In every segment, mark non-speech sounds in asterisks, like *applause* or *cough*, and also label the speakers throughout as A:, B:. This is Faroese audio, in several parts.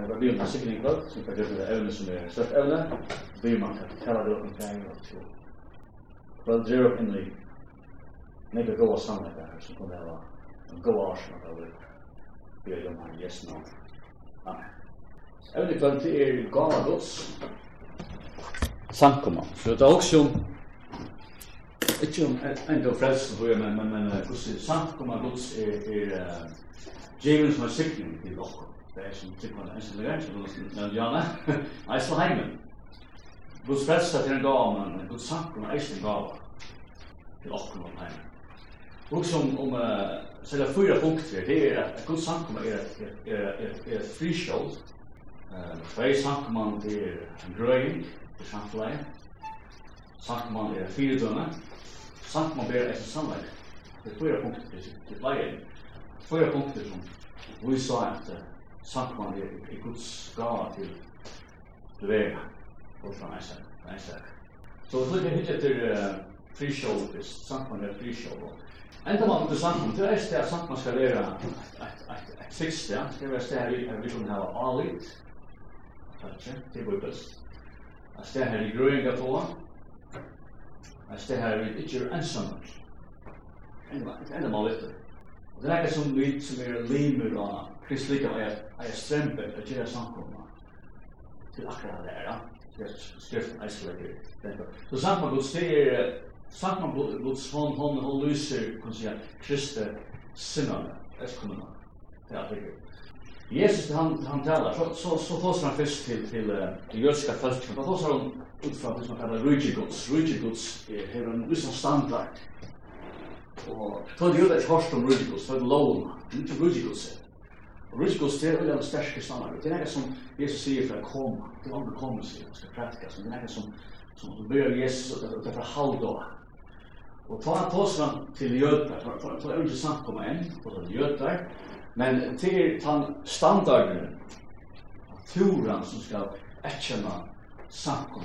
A: Det var bygget en sikring kvart, som kan gjøre det evne som er størst evne, bygget man kan kalla det opp en færing og to. Kvart drev opp inn i nekka goa samleikar her, som kunne ha en goa arsen av det, bygget om her jesna. Amen. Evne kvart kvöld til er gala gods, samkomma. Så det er også om, ikke om enda og frelsen, tror jeg, men, men, men, hvordan samkomma gods er, er, uh, er, som er, er, er, er, det er som tykker man er enskild som du nevnte Janne, *laughs* Eiselheimen. Guds frelsa til en gav, men Guds sankron er ikke gav til åkken om heimen. Og som om, så er det fyra punkter, det er at Guds sankron er et friskjold, tvei sankron er en grøying til samfunnet, sankron er fyrdømme, sankron er etter samleik. Det er fyra punkter, det er fyra punkter som vi sa at samkomman er i Guds gava til til vega og fra einstak. Så vi slutter hitt etter uh, frisjål, hvis samkomman er frisjål. Enda man til samkomman, det er et sted samkomman skal være et fiks sted, det er et sted her vi kan ha alit, Takk, det er best. Et sted her i grøynga på, et sted her vi ikke er ensammer. Enda man litt, Og det er ikke som vi som er limer og kristelig og er er til og gjør samkomma til akkurat det her, det er skriften eislegger. Så samkomma Guds, det er samkomma Guds hånd, hånd, hånd lyser, kan si, kriste sinnane, eskommunna, det er det Jesus han han talar så så så får han fisk till till det judiska folket. Vad får han ut från det som kallas Rujigods. goods är en viss standard Og ta det ut at hørst om Rudikos, for det lovna, ikke Rudikos. Rudikos det er en sterske samarbeid. Det er noe som Jesus sier for å komme, det er andre kommer sier, man skal praktika, det er noe som som du ber Jesus og det er for halvdå. Og ta han på seg til jødar, for det er ikke sant komma inn, og til jødar, men til den standarden, turen som skal etkjenne samkom,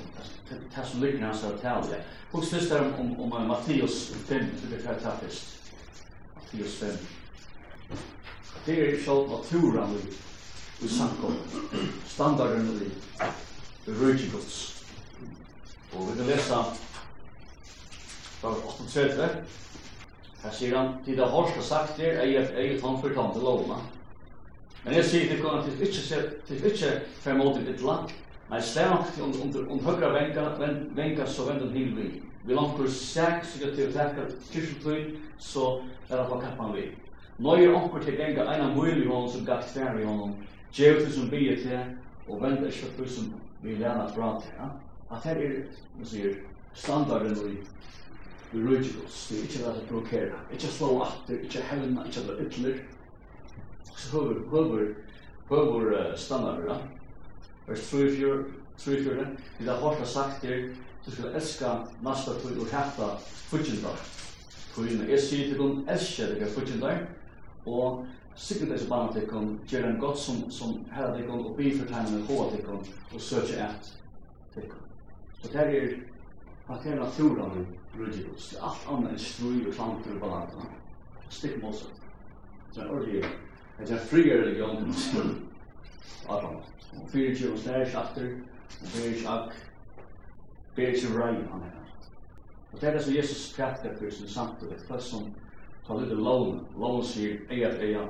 A: det som ligger hans av tale. Og fyrst er om, om, om Mattias 5, så det er det fyrst. Mattias 5. Det er sjálf naturan vi, vi samkom, standarden vi, vi røyke. Og vi kan lesa fra 38, her sier han, til det har sagt der, er jeg eget han fortalte lovna. Men jeg sier til kona, til ikke, til ikke, til ikke, til ikke, Men stämt om om om högra vänka vän vänka så vänder till vi. Vi långt på sex så det till täcka kyrkflyg så där på kappan vi. Nøye onkur til ganga eina møyli hon som gatt stær i honom, djevtu som bia til, og venda ikkje fyrir som vi lena fra til. Ja? At her er, man sier, standarden i vi rujtjus, vi ikkje leta provokera, ikkje slå atter, ikkje hevna, ikkje la ytler. Så høver, høver, høver standard, ja? vers 3-4, 3-4, vi da hørt og sagt her, du skal elska nasta tog og hætta futjindar. Togina, jeg sier til dem, elsker dere futjindar, og sikkert disse barna tikkum, gjør en godt som, som herra tikkum, og bi for bifør tegnene hoa tikkum, og søkje et til tikkum. Så det er at det er naturen rydgjus, det er alt annet enn strui og slantur og balantan. Stikk motsatt. Det er ordentlig, det er fri religion, Adam. Og fyrir tjó og slæri aftur, og fyrir tjó ag, fyrir tjó rai han er. Og det er det som Jesus prætkar fyrir sin samtidig, det er som tar litt lån, lån sier eia eia,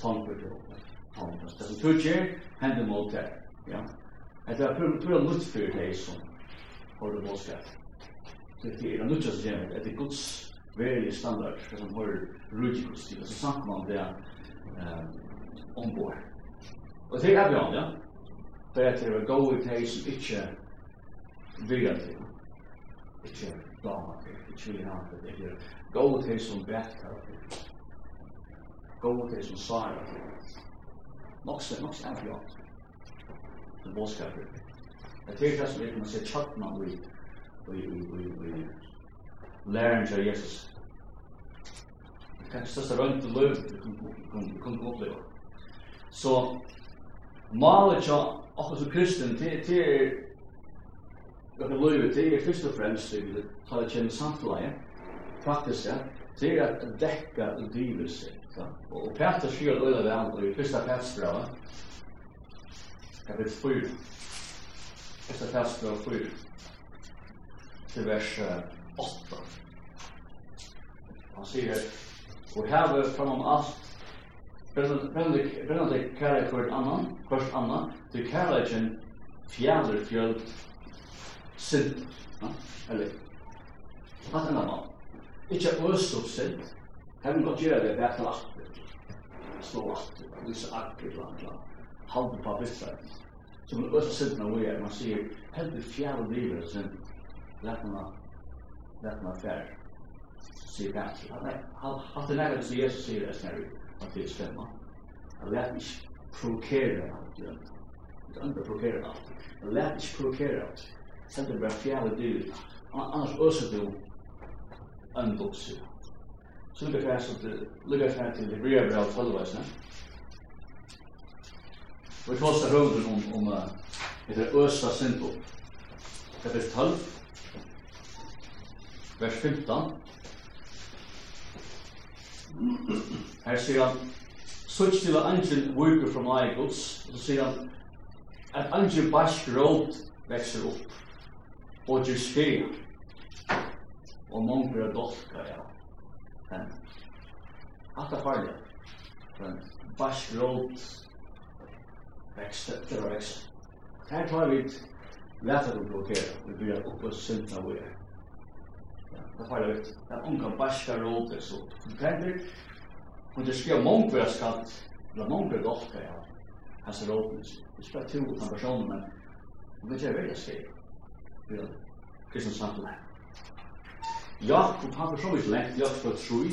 A: tann fyrir tjó. Det som tjó tjó, hendur mot det. Ja. Det er pura nutt fyrir deg som har det målskap. Det er nutt fyrir deg, det er guds veri standard, for som har rujikos til, så samt man det ombord. Og det er bjørn, ja. Det er til å gå i teg som ikke vilja til. Ikke dama til, ikke vilja til, ikke gå i teg som bæta til. Gå i teg som sara til. så nok så er bjørn. Det er bådskapet. Det er det som vi kan se tjattna i, Vi, vi, vi, vi. læren til Jesus. Det er den største rønt til løv vi kan oppleve. Så Malet tja, akkur som kristen, til er dere løyve, til er først og fremst, til er ta det kjenne samtleie, Faktisk, ja til er at dekka og dyver seg Og Peter sier løyve det andre, i første Petersbrava, kapitel 4, Fyrsta Petersbrava 4, til vers 8. Han sier, og her framan alt Brennande kærleik for en annan, først annan, til kærleikken fjæler fjøl synd. Eller, hatt enn annan. Ikkje øst opp synd, hevn godt gjøre det bæt bæta latter, slå latter, lyse akker, latter, halde på bittræk. Som en øst synd når vi er, man sier, hevn fjæler livet synd, lett lætna fjær, sier Patrick. Han har hatt en egen til Jesus sier det snarere at det er stemma. Jeg lær ikke provokere alt det. Jeg lær provokere alt. Jeg lær ikke provokere alt. Send det bare fjerde dyr. Annars øser du en bukse. Så lukker jeg fast til, lukker jeg fast til det blir bra tølvveisene. Vi tåser høyden om, om uh, etter øsa syndbok. Det blir tølv. Vers 15. Her sier han, Such til an angel worker from my goods, og så sier han, at angel barsk råd vekser opp, og gjør skreia, og mange er dolka, ja. Men, at det er farlig, men barsk råd vekser, det var vekser. Her tar vi et leta å blokkera, vi blir oppe og synda vi er det har ut er unga barska rådet så du känner Og det skriver många vara skatt eller många gott det här. Hans rådet det ska tro på den personen men och det är veldig skit vi har kristna samtal Jakob han så inte lengt, jag för tru,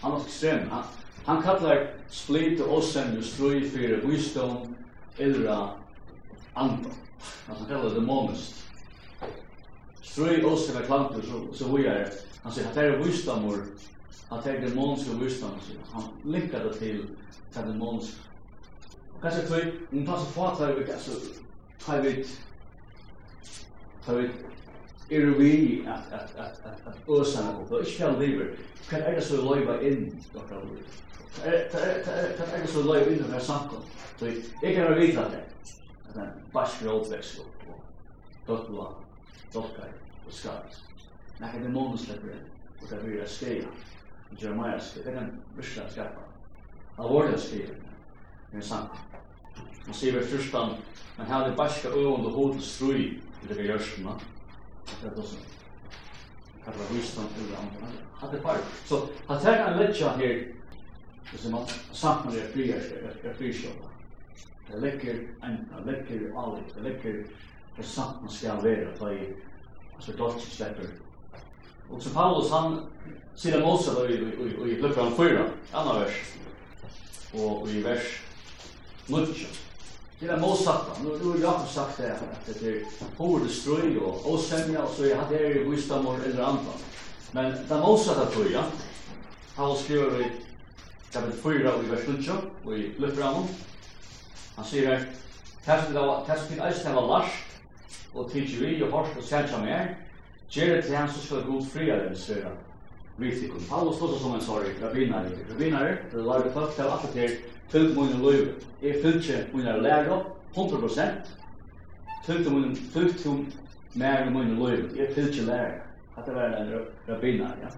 A: han er ekstrem, han han kallar split og osämn och ströj för visdom eller andra. Han kallar det monist Trøy åsne var klantur, så, så vi er, han sier, at det er visdomor, at det er demonske visdomor, han linkar det til, til demonske. Og kanskje trøy, hun tar så fat her, altså, tar vi, tar vi, er vi at, at, at, at, at øsene opp, og ikke fjall liver, hva er det så løyva inn, dere av liv? Hva er det så løyva inn, hva er samkom? Så jeg kan vite at det, at det er bare skrådvekst, og Dottla. Dottla og skatt. Nei, det er dæmonen slipper inn, og det blir skreia. Jeremiah skreia, det er kan virkelig skreia. Alvorlig skreia, det er sant. Man sier ved fyrstan, men her er det barska øvende hodet og strui til det vi gjørstna. Det er det som kallar visdom til det andre. Hatt er bare. Så hatt her kan letja her, hvis man samt med det frikjøpet, det lekker enda, lekker alit, det lekker det samt man skal være, det så dolk slipper. Og så Paulus han ser Mose då i i i Lukas 4, andre vers. og i vers 9. Det er Mose sagt, nu nu har Jakob sagt det at det er hård ströj og osämja og så jag hade ju visdom och eller andre. Men det er Mose att tror jag. Paulus skriver i kapitel 4 i vers 9 og i Lukas han sier her, Tæstin av tæstin var lars, og tidsi vi og hårst og sætja mer, gjer til han som skal god fria den sfera. Vitikon. Paulus stod som en sorg, rabbinare. Rabbinare, det var det folk til alt til fylg mun og løyve. Jeg ikke mun og opp, 100%. Fylgte mun, fylgte hun mer og mun og løyve. Jeg fylgje læra. det var en rabbinare, ja.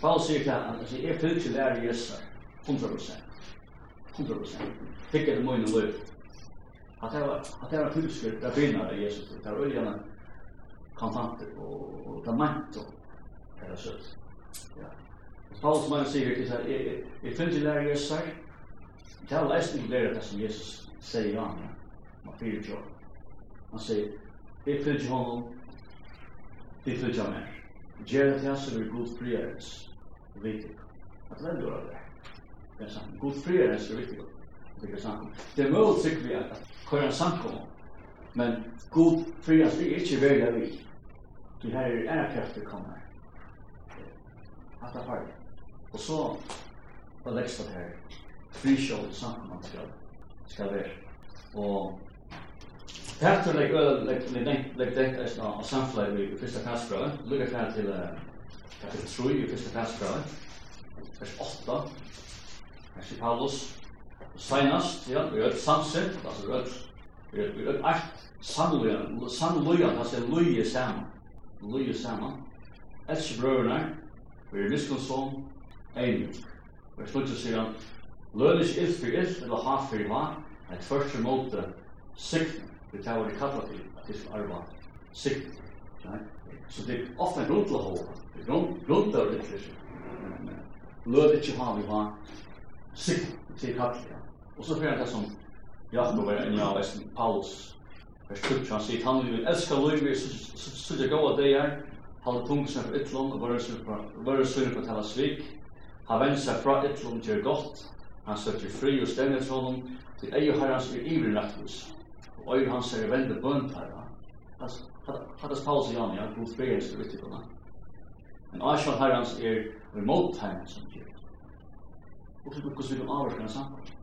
A: Paulus sier til han, jeg fylgje læra Jesus, 100 prosent. 100 prosent. Fikk et mun og løyve att det var att det var tillskrift där det Jesus. Det var öligen kontanter och och tamant och eller så ja. Paulus man säger det så här i finns det där Jesus säger det är läst det där som Jesus säger ja. Man fyra jobb man säger det finns ju honom. Det finns ju mer. Gerard Hassel är god friarens viktigt att vända det det är sant. God friarens är viktigt Ikke sant? Det er mulig sikkert vi at kører en samkom, men god fri at vi ikke av vi. Det her er en kraft kommer. kommer. det er farlig. Og så, på lekst her, frikjøl i samkom man skal, skal være. Og Tættu leg öll leg leg leg dekt er snart og samflag við fyrsta kastbrøð. Lukka fær til eh kapitel 3 i fyrsta kastbrøð. Vers 8. Vers Paulus senast, ja, vi har ett samsett, altså vi har ett, vi har ett art samlujan, sannolöja, alltså löje samman, löje samman, etsi brøverne, vi er miskonsom, Eimund. Vi er slutt til sier lønnes ilt for ilt, eller ha for ha, et første måte sikten, vi tar hva de kallar til, at det skal arva sikten. Så det er ofte en grunn til å holde, det er grunn til å holde, lød ikke ha vi ha sikten, det kallar Og så får han det som Jakob var en av läste Paulus. Vers 20 han sier, han vil elska Louis så så goda dagar. Han tog tungt för ett och og så var så för tala svik. Han vände seg fra ett til godt. Han søtter fri og stämde till honom till ej och herrans ivrig iverrättvus. og øyre hans er vende bønt her. Hattas Paulus i Jan, jag god fredens till riktigt honom. Men Ashon herrans er remote time som gjør. Og så brukar vi avvärska en samtal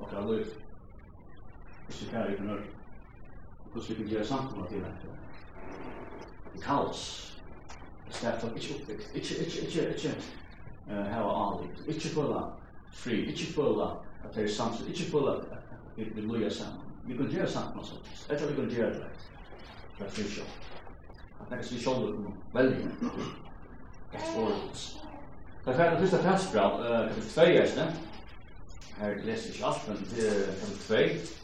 A: okkar løyf. Ikke færre ikke nødvendig. Hvordan vi kan gjøre samfunnet til Det kaos. Det ska ta inte uppväxt. Inte, inte, inte, inte. ikke hava anliv, Inte fulla fri, Inte fulla att det är samtidigt. Inte fulla att vi vil løya. Vi kan gjøre samfunnet Jag tror vi kan göra det. Det er fri sjål. Det er fri sjål veldig. Det er fri. Det er. Det er fri sjål. Det är. Det. Det her leser ikke alt, men det er kapitel 2.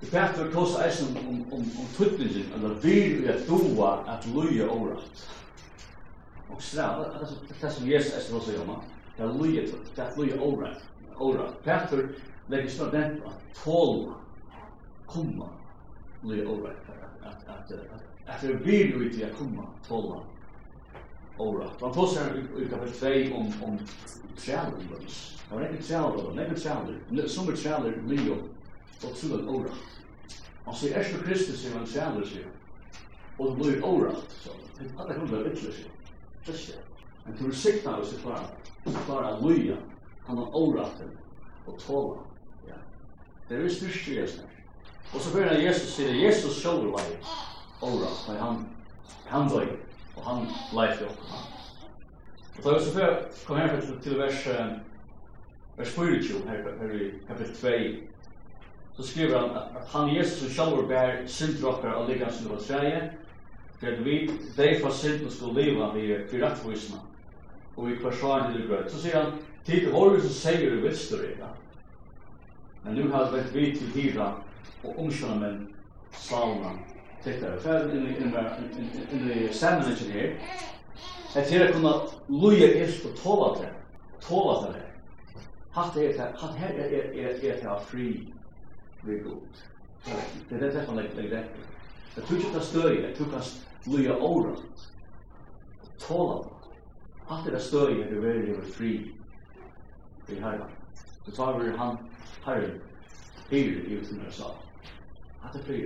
A: Det Peter kosa eisen om, om, om om tuttningen, eller vir vi at doa at loja overalt. Og stra, det er det som Jesus eisen også gjør man, det er loja, det er loja overalt. Overalt. Peter legger snart den på at tåla, komma, loja overalt. At, at, at, at det er vir i at kumma, tåla, overalt. Man tås her i kapitel 2 om, om trælungløs. Det var nekket træler, nekket træler, som er træler lio, og til en Og så er det Kristus som han træler, seg, og det blir ora, så det er alle hundra vittler, seg, just det. Men til sikta vi sier klara, klara luja, han har ora til, og tåla. ja. Det er vi styrst i Jesus her. Og så fyrir Jesus sier, Jesus sjåver var ora, for han, han døy, og han leif jo. Og så fyrir, kom her til vers vers 24 her, her i kapitel 2 så skriver han at han Jesus som sjálfur bær syndrokkar og liggans som var for at vi de fra synden skulle leva vi i rettvisna og vi kvarsvaran til det grøy. så sier han tid til håret som sier i vistur i men nu har vært vi til hira og omkjønna menn salna tittare fer inn i stemmen ikke her at her kunna loja erst og tåla til tåla til hatt er det, hatt her er er er er er fri vi godt. Det er det som er det der. Det tror ikke det støy, det tror kan lya over. Tåla. Hatt er det støy er det veldig over fri. Vi har. Så tar vi han har hyr i sin sa. Hatt er fri.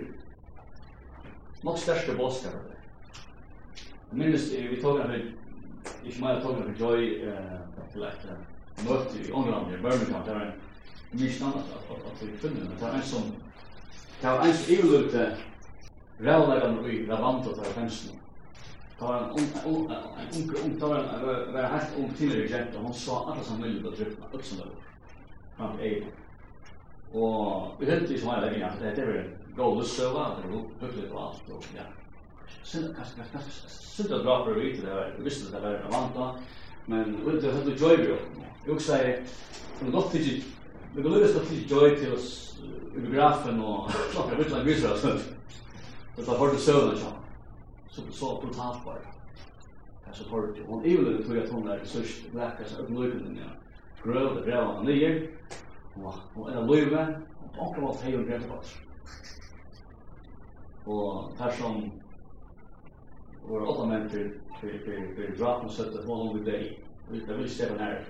A: Nok største boskar. Minnes vi tog en ikke mer tog en joy eh til etter möte i England i Birmingham där en mycket annat att det finns det är en som, det är en så evlute rävläggande i Lavanta där fänsen det var en ung ung det var en helt ung tidigare gent och hon sa alla som ville att drypna upp som det var framför egen og vi hørte ikke mange lenger at det er en god lystøva det var høylig og alt og ja. Sinta, kanskje, kanskje, sinta bra for å vite det, vi visste det var en Men við du hur joy vi. Jag också är från gott till det går lösa till joy til oss i grafen och klockan vet tað visar så. Det har varit så där så. Så så brutalt bara. Jag så hörde hon evlen tror jag att hon är så läcker så upplyftande. Gröv det där och ner. Och en löva och också vad hej och grönt og där som var åtta män till till till till droppen så att hålla med dig. Vi se vill ställa här.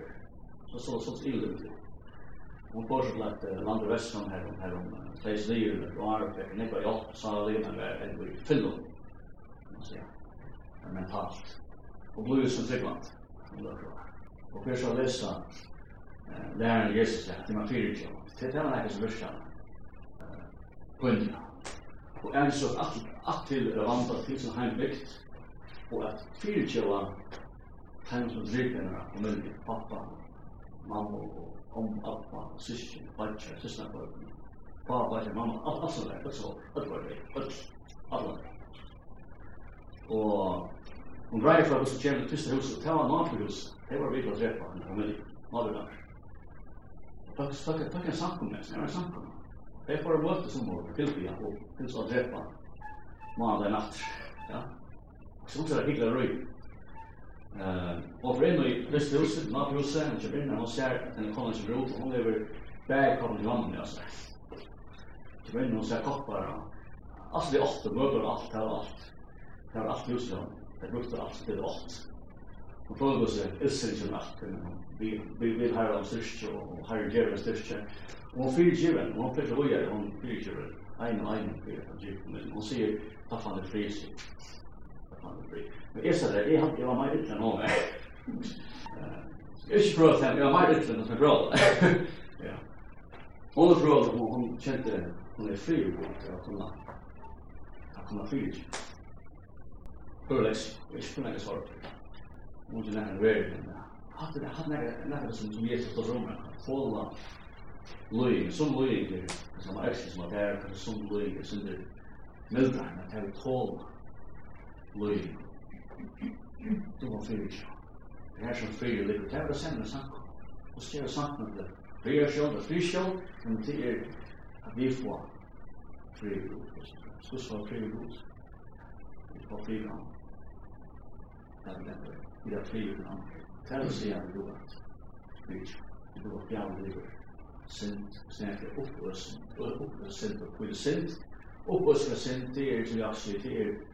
A: Så så så till det. Hon får så lätt en andra västern här om här om Clays Lee och Lara och Nick och jag så där men det blir fyllt. Så ja. Men men fast. Och blues som segment. Och för så läsa eh läraren Jesus där till Matteus. Det där är hans version. Eh poängen. Och en så att att till vandra till sin hembygd og at fyrirkjøva tann som drivbjørnene og myndig, pappa, mamma og om pappa, syster, badja, systerbjørn, pappa, badja, mamma, alt, alt sånn der, alt sånn, alt var det, alt, alt var det. Og hun greier fra hos kjem til tyste huset, det var nakenhus, det var virkelig å drepa henne og myndig, nakenhus. Takk, takk, takk en samkomne, det var en samkomne. Det var møte som var tilbyggja og til så drepa, mandag natt, ja så som ser hyggelig røy. Og for en i Vesthuset, Nabruse, hun kjøper inn, hun ser en kona som brot, og hun lever bare koppen til vannet med oss. Kjøper inn, hun ser koppar, altså det er åtte møbler, alt, det er alt. Det er alt huset, det er brukte alt, det er alt. Og for oss er Østsen ikke alt, vi vil herre om styrke, og herre gjør styrke. Og hun fyrir giveren, og hun fyrir giveren, hun fyrir giveren, ein og ein fyrir giveren, hun sier, ta fan det fri, Men jeg sa det, jeg hadde jeg var mer ytlen om. Jeg er ikke *laughs* prøvd til jeg var meg ytterligere som jeg prøvde. Hun er prøvd om hun kjente, hun er fri og god til å kunne, å kunne fri. Hørleis, jeg er ikke nægge svart. Hun er nægge veri, men hatt det, hatt nægge, nægge som som Jesus står om meg. Håla, løy, som løy, som er ekse som er der, som løy, som er mildre, men det er tåla lui. Du var fyrir. Det er som fyrir løy. Det er bare sender sanko. Og skriver sanko med det. Det er sjål, det er sjål, men det er at vi får fyrir løy. Så svar fyrir. Vi får fyrir løy. Det er det. Vi har fyrir løy. Det er å si at du har fyrir du har fyrir løy. Sint, sint, opprøst, opprøst, opprøst, og opprøst, opprøst, opprøst, sint, opprøst, er opprøst, opprøst, opprøst, opprøst, opprøst, opprøst, opprøst,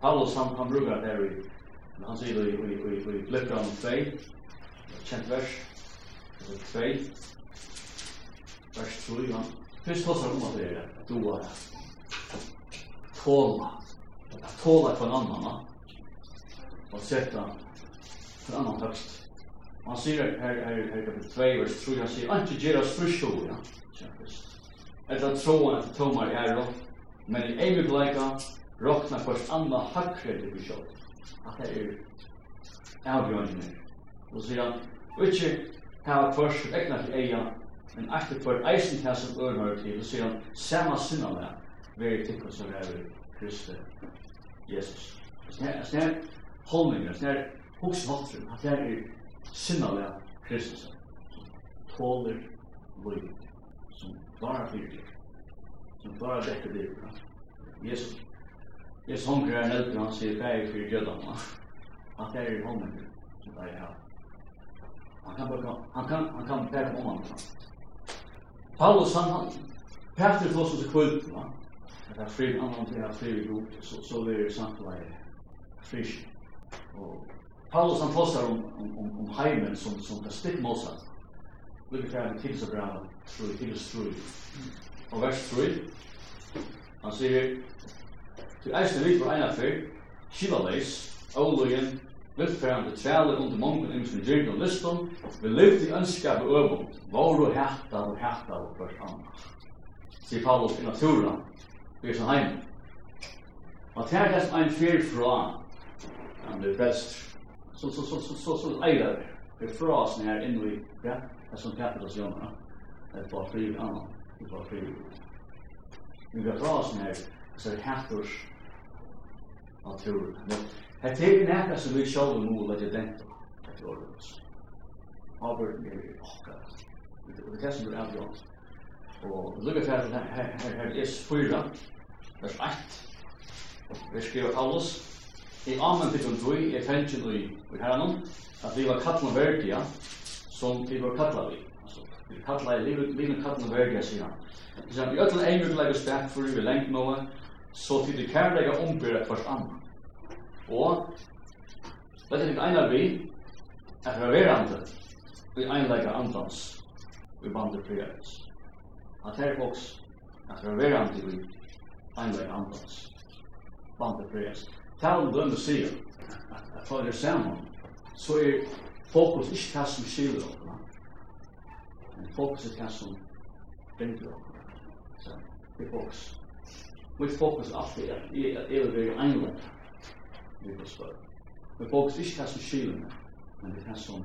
A: Paulus han, han brukar det her i, han sier det i, i, i, i Flippran 2, kjent vers, vers 2, ja Fyrst hos først om at det er du doa, tåla, tåla for en annan, og setta en annan tekst. Han sier her, her, her, kapitel 2, vers 3, han sier, «Anki gjerra frysjol, ja, kjempest. vers. Etter troen etter tomar er, men i eivig leika, rokna først anna hakre til vi sjål. At det er avgjørende. Og sier han, og ikke hava først vekna til eia, men etter for eisen til som ørnhører til, og sier han, sama sinna med, veri tikkum som er Kristi Jesus. Snær holminger, snær hoksvattrum, at det er sinna med som Tåler loiv, som klarar fyrir, som klarar dekker livet. Jesus Jeg sånger er nødt han sier bæg for jødene. At det er i hånden som det er her. Han kan bare han kan han kan bare om han. Paulus han han Peter tog sig kvult, va. Det er fri annan till att fri grupp så så er det är sant vad är fisk. Paulus han postar om om om, om heimen som som det stick måste. Look at how things are brown through things through. Og vers 3. Han sier, til eisne vi for eina fyr, skilaleis, avlojen, viltferrande træle under mongen imsen gyrn og listum, vi levde i ønskap og øvund, var og hætta og hætta og først anna. Sier Paulus i natura, vi er som heim. Og tær des ein fyr fra, han er best, så, så, så, så, så, så, eier vi fra oss nær inn i, ja, det som tæpet oss jonna, det var fri anna, det var fri. Vi var fra oss nær, så det hættur naturen. det er nekka som vi sjálv nú leggja dent til orðus. Albert Mary Okkar. Det er som er avgjort. Og lukka fyrir at her, her, her er fyra, vers 1. Vi skriver Paulus, i amen til kundui, i er fengtjen i, herranum, at vi var kallan verdia, som vi var kattla vi. Vi kallan, vi var kallan verdia, sier han. Vi sier vi kallan, vi kallan, vi kallan, vi kallan, vi kallan, vi kallan, vi vi så til det kærlega ombyrra kvart anna. Og dette er einar vi at vi er andre vi einlega andans vi bandet priorits. At her folks at vi er andre vi einlega andans bandet bander Tal om dømme sier at for det saman så er fokus ikke hva som skiler oss, men fokus er hva som binder oss. Så det er fokus mitt fokus alltid er at jeg er være einlagt vi får spørre. Men fokus er ikke hva som skiler meg, men det er hva som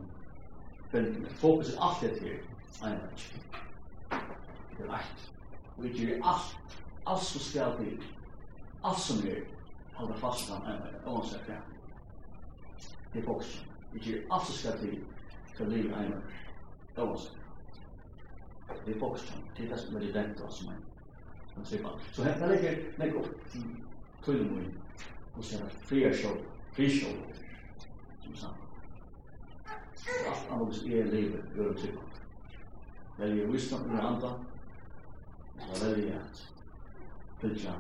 A: følger meg. Fokus er alltid til einlagt. Det er rett. Vi gjør alt, alt som skal til, alt som er, holder fast på einlagt, oansett det. Det er fokus. Vi gjør alt som skal til, til livet einlagt, oansett. Det er fokus, det er det som er det rent som er. Så här ligger lägger upp i tullmojen och sen fria show, fri show som sagt. Alt annet annat är livet, gjør det typ. Velger visdom ur andra och väljer at följa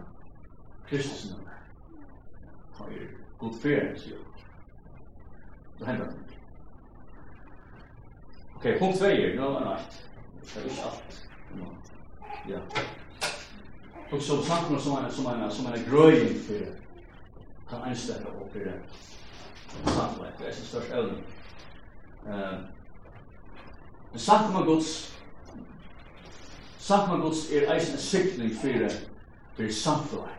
A: Kristus namn. Ta er god fri, sier jeg. Så hender det. Ok, punkt 2 är nu en natt. Det er ikke alt. Ja og som sagt någon som är som är som är for för kan og for det samhället det er så störst äldre. Eh sagt man Guds sagt man Guds er eisen sikning for det for samhället.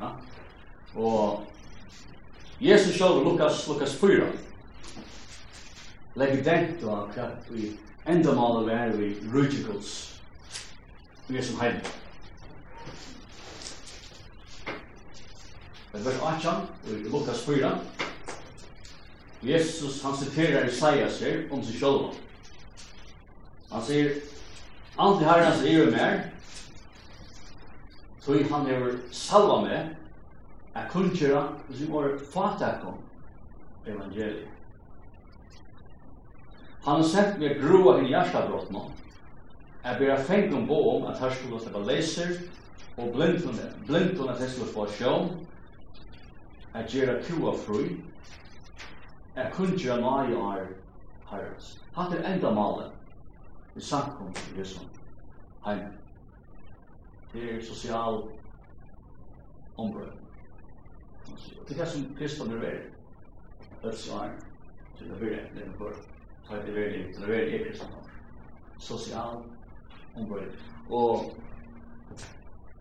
A: Ja. Og Jesus sjálv Lukas Lukas 4 Legg dent og att vi ändamålet är vi rutigods. Vi er som heilig. Det vers 18, i Lukas 4. Jesus, han siterar Isaias her om seg sjálva. Han sier, Andi herrens er jo mer, tog han er salva med, er kunnskjera, og som er fatak om evangeliet. Han har sett meg groa i hjertabrott nå, Jeg ber jeg fengt noen bo om at her skulle slippe leser og blindtene, blindtene at her skulle få sjøen at gjøre kua fri, at kun gjøre nøye er herres. Hatt er enda malen i samkom i Jesu heim. Det er sosial ombrød. Det er det som kristne er veri. Det er svar til å veri etter en ta Det er veri til å veri etter Sosial ombrød. Og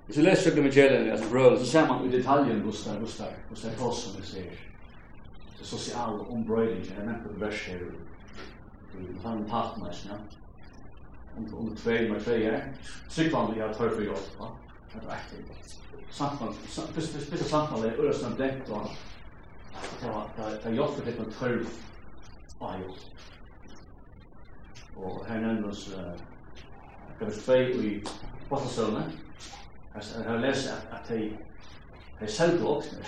A: Hvis du leser Sjøkken Mikaelen, altså brødre, så ser man i detaljen Gustav, Gustav, Gustav hos som vi ser. Det sosiale ombrøyling, jeg nevnte det vers her, i han en partner ja. Under tvei med tvei her, sykvann vi har tøy for jobb, va. Det är ekkert. Samtmann, spesielt samtmann, det er Ørestøm Denkt, og det var jobb for det med tøy, ja, Och Og her eh det var tvei i Bostasøvnet, Jeg har lest at, at de, de selv voksne,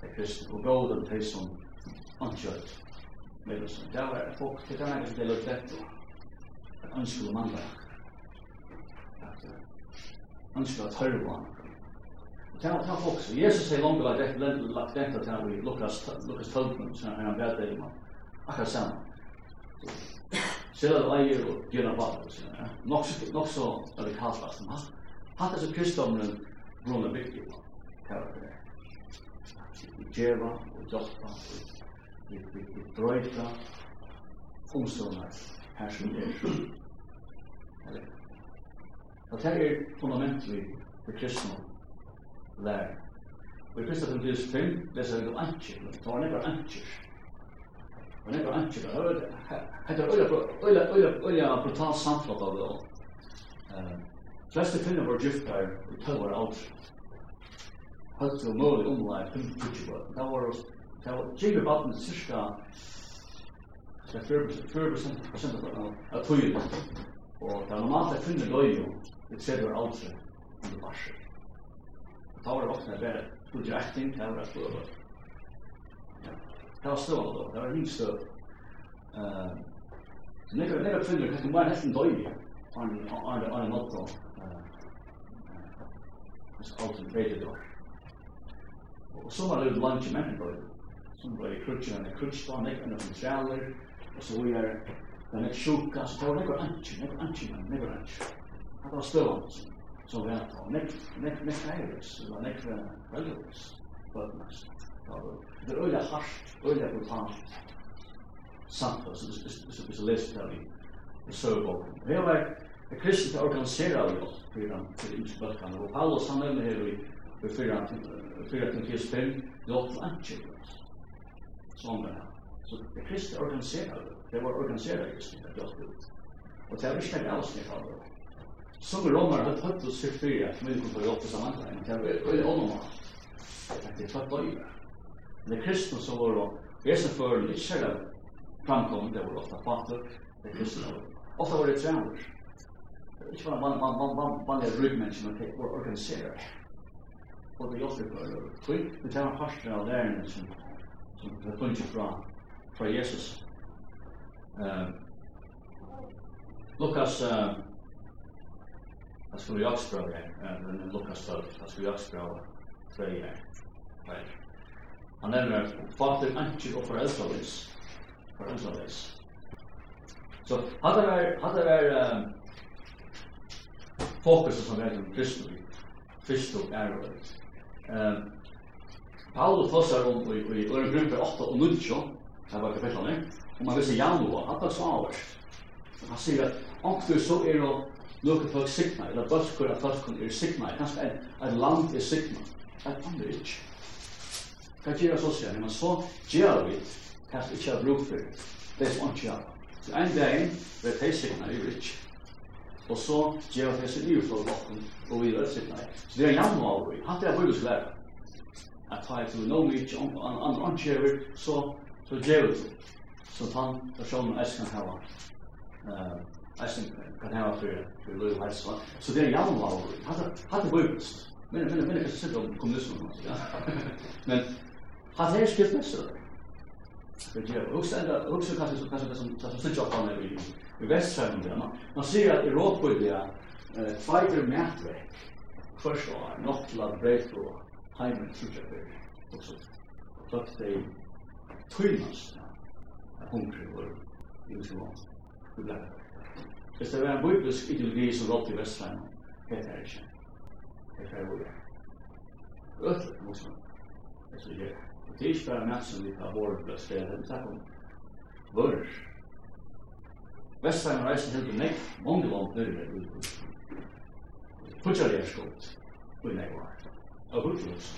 A: de kristne, og gav dem de som ansjøtt med oss. det var folk, det kan jeg ikke dele ut dette, at ønskjøl mandag, at ønskjøl at på var Det var folk, så Jesus sier langt var rett, lagt dette til vi lukkast Lukas Tølpen, som han vet det, akkurat sammen. Selv at eier og gjerne bare, nok så radikalt var det, Hatt er kristendommen grunna bygd i det. Vi djeva, og djolpa, vi brøyta, omstående her som er. Eller, Og det er fundamentlig for kristendom Lær. Og i kristendom til 5 leser vi om anker, det var nekker anker. Og nekker anker, det er øyla brutal samflott av det. Fleste kvinner var giftar i 12 år alder. Hølt til mål i omlai 25 år. Det var oss, det var givet vatten cirka 40% prosent av tøyen. Og det var normalt at kvinner døy jo i Og år alder under barsel. Det er ofte bare studieretting, det var støv. Det var støv da, det var ringt støv. Så nei, kvinner, kvinner, kvinner, kvinner, kvinner, kvinner, kvinner, kvinner, kvinner, kvinner, kvinner, alt called the Vedador. Og så var det lunch menn då. Som var i krutchen i krutchen og enn og sjaler. Og så vi er den er sjuka, så det var nekka anki, nekka anki, nekka anki. Det var støvann som vi hadde. Nekka nekka eiris, det var nekka velgeris, bøtnast. Det er øyla hardt, øyla brutalt. Samt, så leser det i søvboken. Det var Det kristne organiserar jo fyrir han til yngst bøkkan, og Paulus han nevner her i fyrir han fyrir han til spil, det åtta antje, sånn det her. Så det kristne organiserar jo, det var organiserar oss det åtta ut. Og det er ikke det alls nir halvor. Som romer har tatt oss fyrir fyra som vi kunne åtta saman, men det er veldig ånomar, at det er tatt døy. Det kristne som var å Jesu føren ikke er det fyrir det var ofta fyrir det fyrir fyrir Ofta var det fyrir ikke bare man, man, man, man, man er ryggmennesken er organiserer. Og det er også for det. Det er en parten av lærerne som, som det funnet fra, fra Jesus. Uh, Lukas, uh, jeg skulle jo også prøve her, uh, Lukas 12, jeg skulle jo også prøve tre her. Han nevner, fatter anker og foreldrevis. Foreldrevis. Så hadde det vært, hadde det vært, fokus som er om Kristus, Kristus er og det. Paulus flossar om i øren gruppe 8 og 9, her var kapitlene, og man leser Janua, Adda Svavar. Han sier at omkring så er det noen folk sikna, eller bølkur av folk er sikna, kanskje et land er sikna, et andre ikke. Hva gjør så sier han? Men så gjør vi kanskje ikke har bruk for det som ikke gjør. Så en dag vil det sikna, vi er ikke og så gjør det seg nye for bakken, og vi rører sitt nei. Så det er januar, og hatt det er bøylig svære. At ta et noe mye, andre ankjever, så gjør det. Så tann personen jeg kan hava, jeg kan hava for for løy og helse. Så det er januar, og hatt det bøylig svære. Men jeg kan sitte om kommunismen, ja. men hatt det er skriftmessig, Också också kanske så kanske det som tar sig jobb på i i västsverige. Man ser att Europa är där eh fighter mätväg. Först år något lag brett på heimen sjukvård också. Så att det trillas i och utslående. Det blir. Det är en biblisk ideologi som rått i västvärlden. Det är inte. Det är vad det är. Öst, måste man. Det är så jävla. Det er ikke bare mat som vi har vært på stedet, det er om vører. Vestheim reisen helt og mange land nøyre er ute. Fortsatt er skolt, og nekk var. Og hurtigås,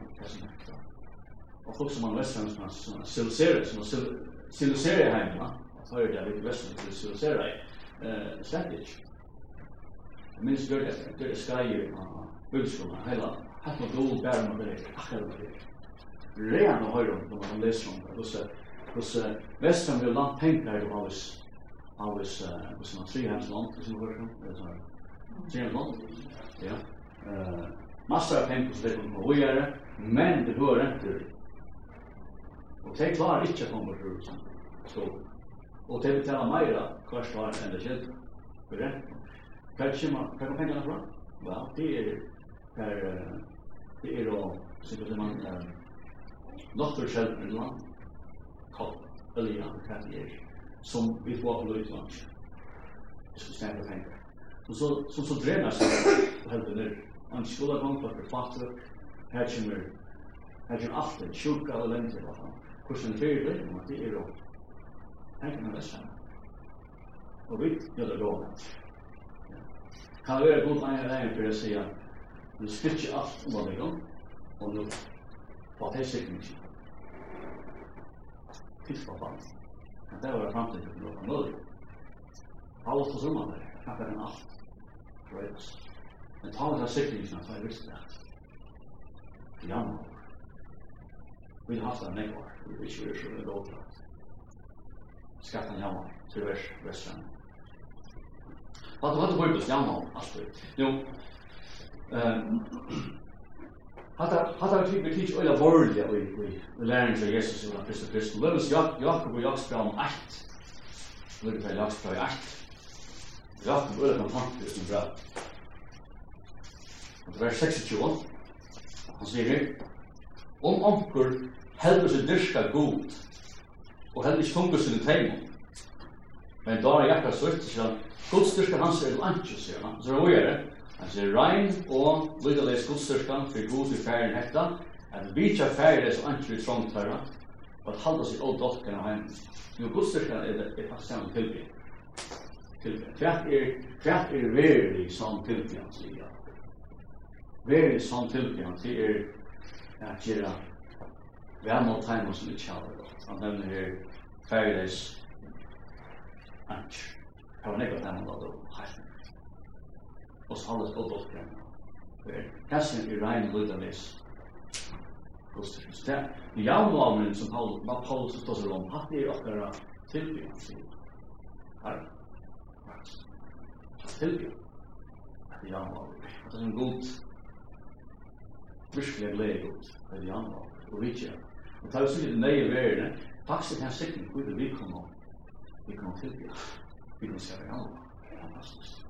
A: det som nekk da. Og folk som har Vestheim som har siliseret, som har siliseret heima, at høyre det er litt Vestheim som har siliseret, slett ikke. Jeg minns gjør det, det er skreier, bøyskolen, heila, hatt noe dårlig bæren og det akkurat det er redan och höra når man leser om det. Hvordan så då så västern vill land tänka det var oss always uh was not three hands long is in version that's all three long ja. Eh massa tempus det kommer å gjøre men det hör inte og det klarar inte att komma ur så och det betaler mer hver var enn det själv for det? Kanske man kan pengarna från va det är per det är då så det man Nåttur självbrunna, kopp, det er som vi får på løyt löjtlands. Vi ska snäga pengar. Och så, så, så dränar sig på helvete nu. Han skulle ha gått för fattig, här kommer, här kommer allt det, sjuka och länder och fan. Kursen är fyra löjtlands, det är råd. Här kan man läsa. Och vi gör det rådet. Kan det vara god man är där för att säga, nu skrytjer allt om vad det går, och nu og det er sikkert ikke. Fyrst og fast. Men det var fremtiden til å møte. Alle og summa der, knappar enn alt. Frøydes. Men ta det av sikringen, så er visst det. I januar. Vi har haft det nekvar, vi vet ikke hva som er lovklart. Skattan januar, til vers, vestren. Hva er det på bøybus januar, det? Jo, Hata, hata Hatta tíð tykker tids øyla vorlige i læring til Jesus og Kristus Kristus. Lønnes Jakob og Jakobsbra om eit. Lønnes til Jakobsbra i eit. Jakob øyla við til sin bra. Og det var 26. Han sier Om omkur heldur seg dyrka god og heldur ikke tungur sin teimum. Men da er jakka sørt til seg dyrka hans er langt, sier han. Så er det Altså rein og lydeles godstørskan for god til færen hekta, at vi ikke færen er så antri trångt herra, og at halda seg åt dokken av heim. Jo, godstørskan er, er faktisk saman tilbygg. Tilbygg. Kvært er, kvært er veri som tilbygg, han sier. Veri som tilbygg, han sier, at kjera, vær mot heim som ikke har det. Han nevner her færes antri. Det var nekka at han hadde heilt og så holdes på bort Hver hessen i regn lyder les. Guds til Kristus. Det er som Paulus stås i Rom, hatt er okkara tilbyggen, sier Her, tilbyggen. Det er javnlavnen. Det er en god, virkelig glede god, det er javnlavnen, og vidtje. Og det er jo sikkert nøye verden, faktisk er det en sikring, hvor vi kommer, vi kommer tilbyggen, vi kommer til å gjøre javnlavnen. Det er fantastisk.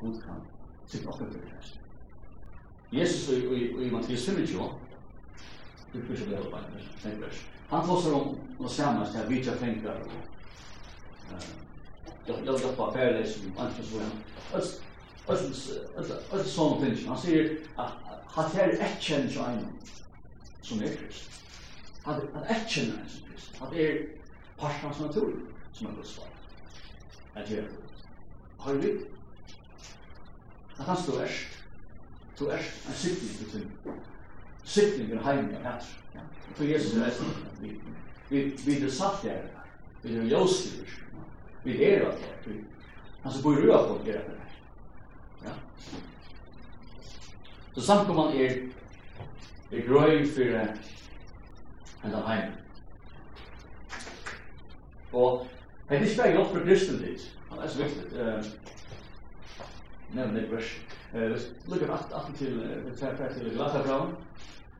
A: Gud kan sitta oppe for det. Jesus i Mattias 25, det første det er bare, han tåser om noe sammen til vidtja tenkar og hjelpa færleisen, anskjøs og han. Öll sånn ting, han sier at han er ekkjenn til en som er krist. Han er ekkjenn en som krist. Han er parstans natur som er krist. Han er krist. Han er krist. Det er hans du erst. Du erst en sikning til tynn. Sikning til heimen av hætter. For Jesus er eisen. Vi er satt der, Vi er jøsligur. Vi er alt her. Han som bor i rød folk er etter her. Så samkomman er er grøy for en av heimen. Og det er ikke bare hjelp for kristen dit, det er så viktig nämner vers. Eh look at att att till the chapter till Galatasarbrand.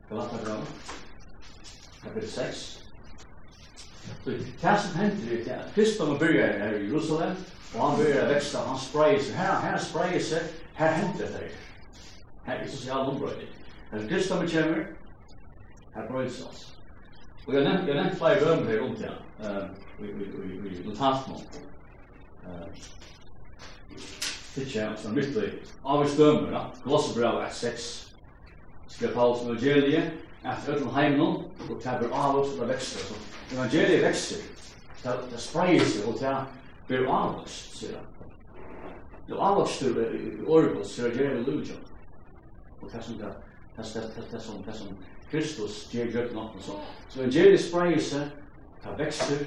A: Galatasarbrand. Kapitel 6. Så det som händer är att Kristus börjar här i Jerusalem och han börjar växa, han sprayar sig, här, här sprayar sig, här händer det här. Här är social område. När Kristus kommer, här bröjs sig oss. Och jag nämnt, jag nämnt flera römer här om det, vi notat någon. Stitcha, som mittlig, av i stømmer, at Glossbrev er 6, skriver Paulus om evangeliet, at til heimen, og taber av oss, og det vekster, så evangeliet vekster, det spreier seg, og det blir av oss, sier han. Det er av oss til Orbo, sier evangeliet Lujan. Og det som det, det som, det som Kristus gjør grøtten opp, så evangeliet spreier seg, det vekster,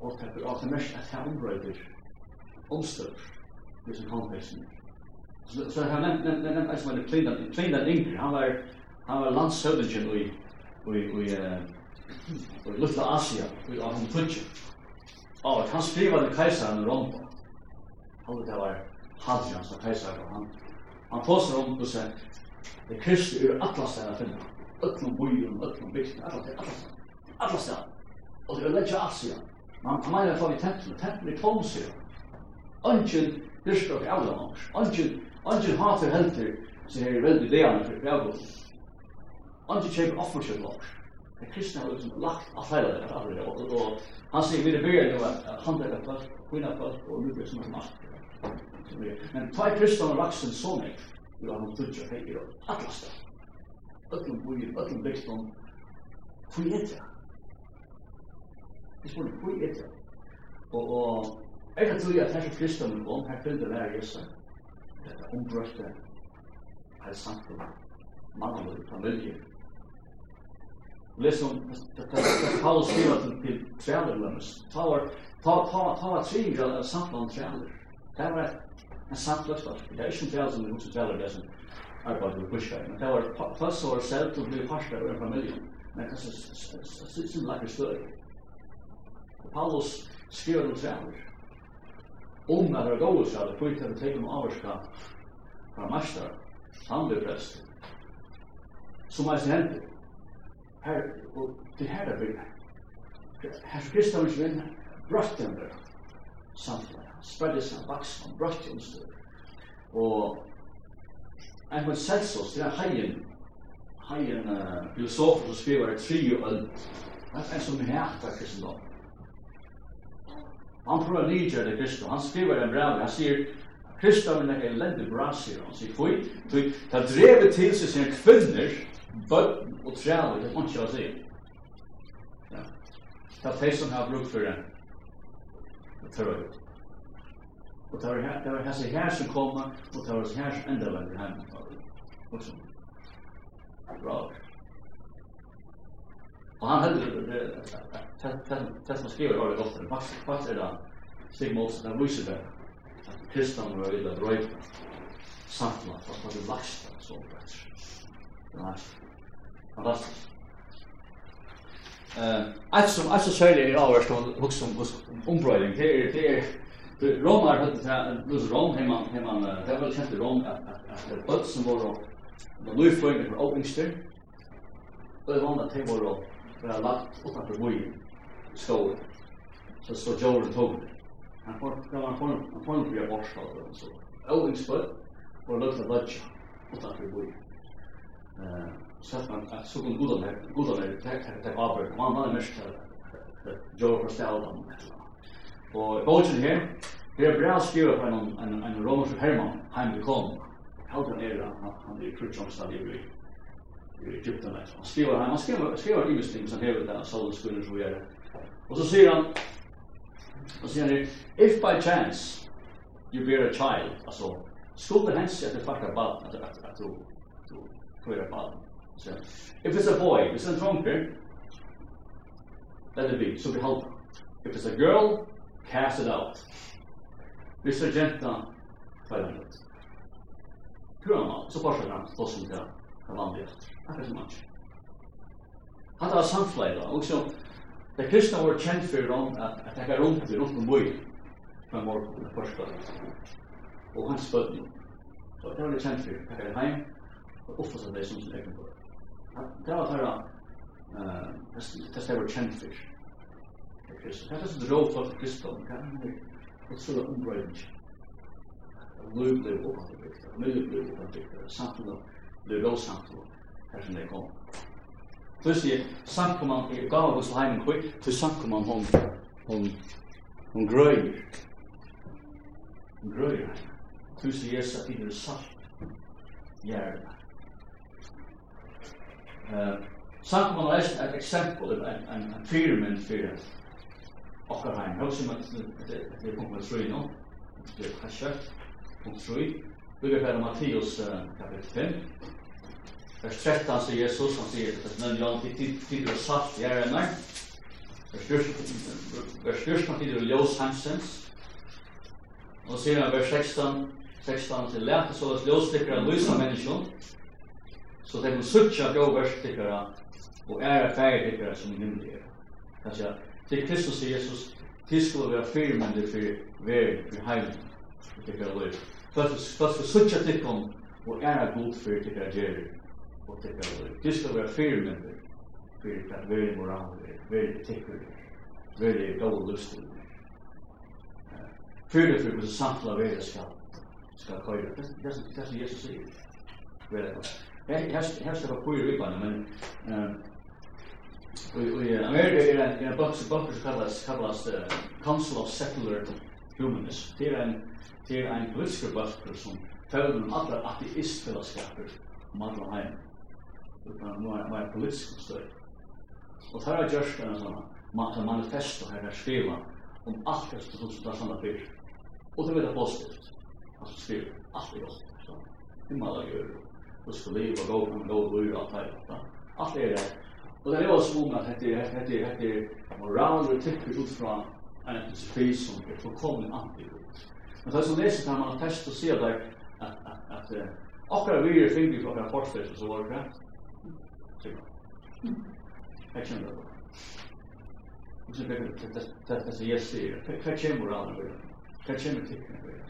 A: og det blir av det mest, at det ombrøyder, omstøver som tonpersen. Så, så han nevnt, nevnt, nevnt, nevnt, nevnt, Cleveland, Cleveland Ingrid, han var, han var landshøvdingen i, i, i, i Lutla Asia, i Ahom Tudje. Og han skriva til kajsaren Rombo. Han det var Hadrian som kajsaren, og han, han påstår om hos det kristne ur atlastere finna. Ötlom bujum, ötlom bygden, atlastere, atlastere, atlastere. Og det er legja Asia. Man kan meina for i tempel, tempel i Tomsia. Ønsken Hyrstokk er alle manners. Angel hater helter som er veldig dejan for bjavgål. Angel kjøper offerkjøp manners. Det kristne har liksom lagt alt heila det her og han sier videre byrja nu at han er folk, kvinna folk og lukk som er makt. Men ta i kristne har lagt sin sånne vil han tutja heikir og atlasta. Ötlum bujir, ötlum bygdom, Hvor er det? Jeg spurte, hvor er det? Og, og Jeg kan tro at her som kristne kom, her fyllde fyllte hver Jesu, er ombrøste, her samfunn, mannlig, familie. Liksom, er Paulus skriver til, til trealer lømmes, ta var, ta, ta, ta var tringer av samfunn trealer. Det var en samfunnsfart, det er ikke en trealer som er hos trealer, det er som arbeider med busker, men det var først år selv til å bli parster av en familie, men det er som lager større. Paulus skriver om trealer, unga vera góður sjálv, fyrir til við tekum ávarska fra marstar, samleirprest, som eisen hendur. Her, og til her er bygna. Her Kristavns vinna, brøtt den vera, samtidig, spredde seg vaks, han brøtt den styr. Og en kvann selsos, det er heien, heien uh, filosofer som skriver i tri og öll, det er en som hætar kristendom. Han tror at liger det Kristus. Han skriver en brev, han sier Kristus er elendig bra, sier han. Sier, fui, tui, ta drevet til seg sine kvinner, bøtten og træver, det må ikke å si. Ja. er de som har brukt for det. Det tror jeg. Og det var her, det var her, her som kommer, og det var her som enda var hjemme. Og så. Bra. Og han heldur det, det som skriver har det godt, men faktisk er det Stig Målsen, han viser det at Kristian var vilja drøyta samtla, at det vil lasta så det Nei, fantastisk. Eit som, eit som særlig er avverst om hos om ombrøyling, det er, det er, Rom er høyt, det er Rom, heimann, heimann, det er veldig kjent i Rom, at det er bøtt som var og nøyfløyning for og yngster, og det var at det var lagt utanfor bøyen, skogen. Så så Joel tog det. Han får han en han får bli borstad och så. Och expert och lukta vatch utanför byn. Eh så att man så kan goda med goda med tack tack tack av det. Man man mest Joel får ställa dem. Och bogen här Det är bra skrivet på en, en, en romersk herman, Heinrich Holm. Hautan är era han, han är krutjomstad i Egypten. där. Han skriver, han skriver, skriver i muslim som hever där så kvinner som gör det. Och så säger han, och säger han, if by chance you bear a child, alltså, skulle det hända att du fattar barn, att, att, att du, du föder barn. Så, if it's a boy, if it's a trunker, let it be, så so behåll If it's a girl, cast it out. Hvis det er jenta, tar han ut. Kura man, så parsar han, då som det är vanligt. Akkurat som han. Han tar samfläda, och så, Det kristna var kjent for dem at jeg er rundt i rundt om bøy fra morgen på første og hans bøtten. Så det var det kjent for, tenker er heim og oppfatt av det som sin egen bøy. Det var det det jeg var kjent for. Det kristna. Det er så som drog folk kristna. Det er det som er ombrøyning. Løy Lug oppfatt av bygda, familie ble oppfatt av bygda, samfunnet ble råd samfunnet, her som det kom. Plusi, sankuman, i gav hos heimen heimen kvar, til sankuman hon, hon, hon grøy. Hon grøy. grøyer. Plusi, jeg sa tidligere salt, gjerda. Uh, sankuman er et eksempel, en, en, en fyrmynd for okkar heim. Hva som det er punkt 3 nå, det er kanskje, punkt 3, Lukas er Matteus kapitel 5, Vers 13 sier Jesus, han sier, det er John, vi tyder oss salt i ærenar. Vers 14, han tyder ljós hansens. Og sier han vers 16, 16 til lete, så at ljós tikkara lysa menneskjon, så det er suttja grovers tikkara, og æra fære tikkara som i himmel er. Kanskje, til Kristus sier Jesus, til skulle være firmende for veri, for heimen, tikkara lysa. Først for suttja tikkum, og æra god for tikkara gjerir og tekka det. Du skal være fyrmynder for at veri moral er, veri tekker er, veri gode lustig Fyrir Fyrir fyrir hvordan samtla veri skal skal køyra. Det er som Jesus sier. Veri gode. Her skal være fyrir vipan, men Og i Amerika er en bøkker som kallas, kallas uh, Council of Secular Humanists. Det er en, det er en politisk bøkker som følger om alle ateistfellesskaper om alle heimen utan mer, mer politisk stöd. Och här har gjorts en sån manifest och här har skriva om allt det som står samma för. Och det är positivt. Alltså skriva allt är gott. Så hur man gör och ska leva gå och gå och göra allt det Allt är det. Och det är också många att det är det är det är moral och tycker utifrån en filosofi som är fullkomligt antikrist. Men det som läser kan man testa och se där att att att och vi är finger på den forskningen så var det tur. Här känner jag. Och så börjar det att det Jesu är. Här känner våra andra börjar. Här känner tecknen börjar.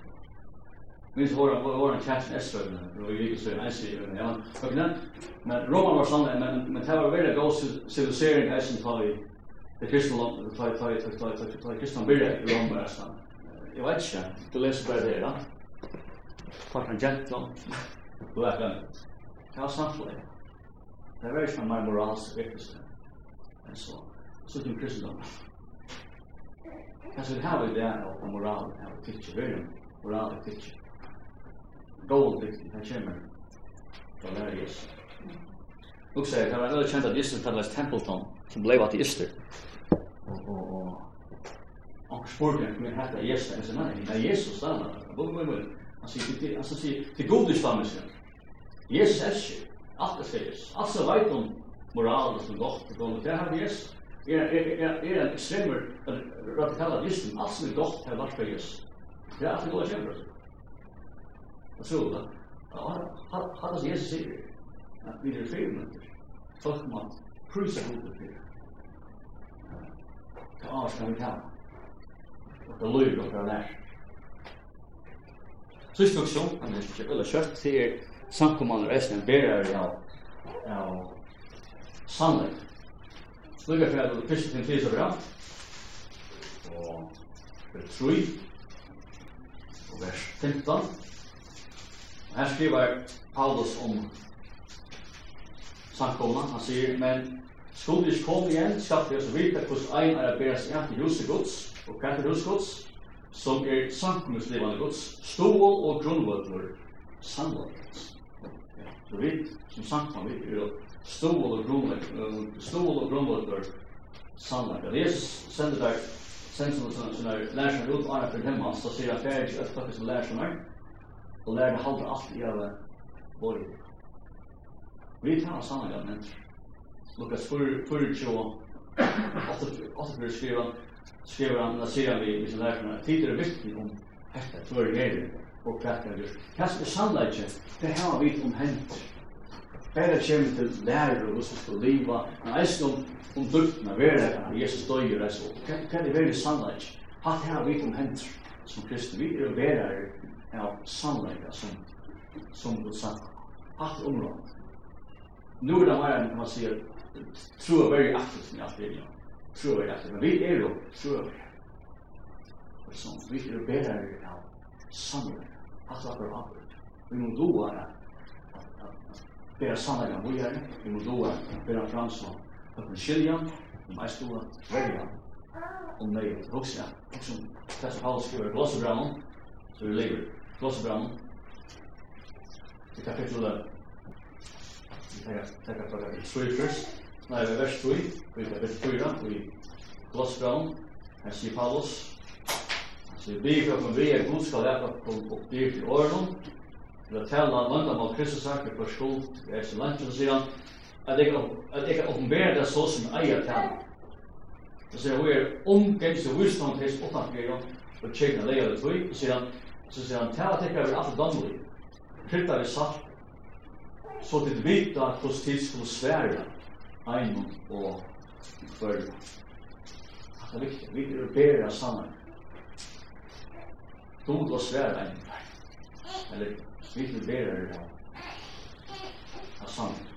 A: Minns våra våra kärsten Esrøyne, og vi gikk søren Esrøyne, ja, Och glemt. Men Roma var sånn, men, men det var veldig god civilisering Esrøyne tar i det kristne landet, tar i, tar i, tar i, tar i, tar kristna bilder i Roma var sånn. Jag vet inte det läs på det, då. Fartan en du er glemt. Det var. Det var ikke mer moralsk vekkelse enn så. Så til kristendom. Kanskje vi har var det av moral, av her vi er verden, moral er tidsje. Gold viktig, det kommer fra lærer Jesus. Luke sier, det var veldig kjent at Jesus kalles Templeton, som ble vatt i Yster. Og, og, og, og spurte han, men hette Jesus, jeg sier, nei, det er Jesus, da, da, da, da, da, da, da, da, da, da, da, da, da, da, da, da, da, Alt det sies. Veit om moral som godt og godt. Det har vi gjest. Er, er, er, er en ekstremer radikala listen. Alt som er godt har vært for gjest. Det er alt det gode kjemper. Og så, hva det Jesus sier? At vi er fire minutter. Folk må prysa hodet til. Hva annet kan vi ta? Og det løyver dere lært. Sist funksjon, han er ikke veldig kjøtt, sier samkommande resten berar av av sannhet. Slukar fyrir at til fyrir overalt. Og fyrir trúi og vers 15. Og her skriver Paulus om samkomna. Han sier, men skulle ikke komme igjen, skal vi også vite hvordan ein er å bære seg an til huset gods, og hva er huset gods, som er samkommuslivende gods, stål og grunnvødler, sannvødler. Så vi som samtman, vi er stål og grunnlegg, stål og grunnlegg for sannlegg. Og Jesus sender der, sender som sånn, sånn der lærerne ut, og for dem, så sier han ferdig ikke øktakke som lærer som lærerne, og lærerne halde alt i alle våre. Vi tar sannlegg av mennesker. Lukas 4, 8 skriver, skriver han, da sier han vi, vi som lærerne, tider er vittne om dette, tror jeg er det og kvart er gjort. Hans er sannleikje, det har vi om hent. Bæra kjem til lærer og som skal liva, men eisen om, om duktene, verre, Jesus døy og reis eisen, hva er det verre sannleikje? Hatt har vi om hent som kristne, vi er verre av sannleikje som, som Gud sann. Hatt områd. Nu er det mer enn man sier, tro er verre aktivt med alt det, tro er aktivt, men vi er jo tro er verre. Vi er verre av sannleikje alla för papper. Vi må då att bära sanna vi är. Vi må då att bära fram som att vi skilja, om jag stod att välja, om nej att vuxna. Och som Pastor Paul skriver i Glossabramon, så vi det lever. Glossabramon, i kapitel Vi tar på kapitel 3 först. Nej, vers 3, vi tar 4, vi Glossabramon, Her sier Paulus, Så vi blir for at vi er god skal lære på oppdyr til åren, til å telle landet mot Kristus saker for skuld, vi er så langt, så sier han, at jeg kan oppenbere det så som eier tale. Så sier han, vi er omgengst og visdom til hans og og tjekkene leger det tog, og sier han, så sier han, tale tekker vi alt damlig, krytta vi satt, så til vita hvordan tid skulle svære einom og følge. Det er viktig, vi er bedre sammen kom og svære en. Eller, vi vil være det her. Det er sant.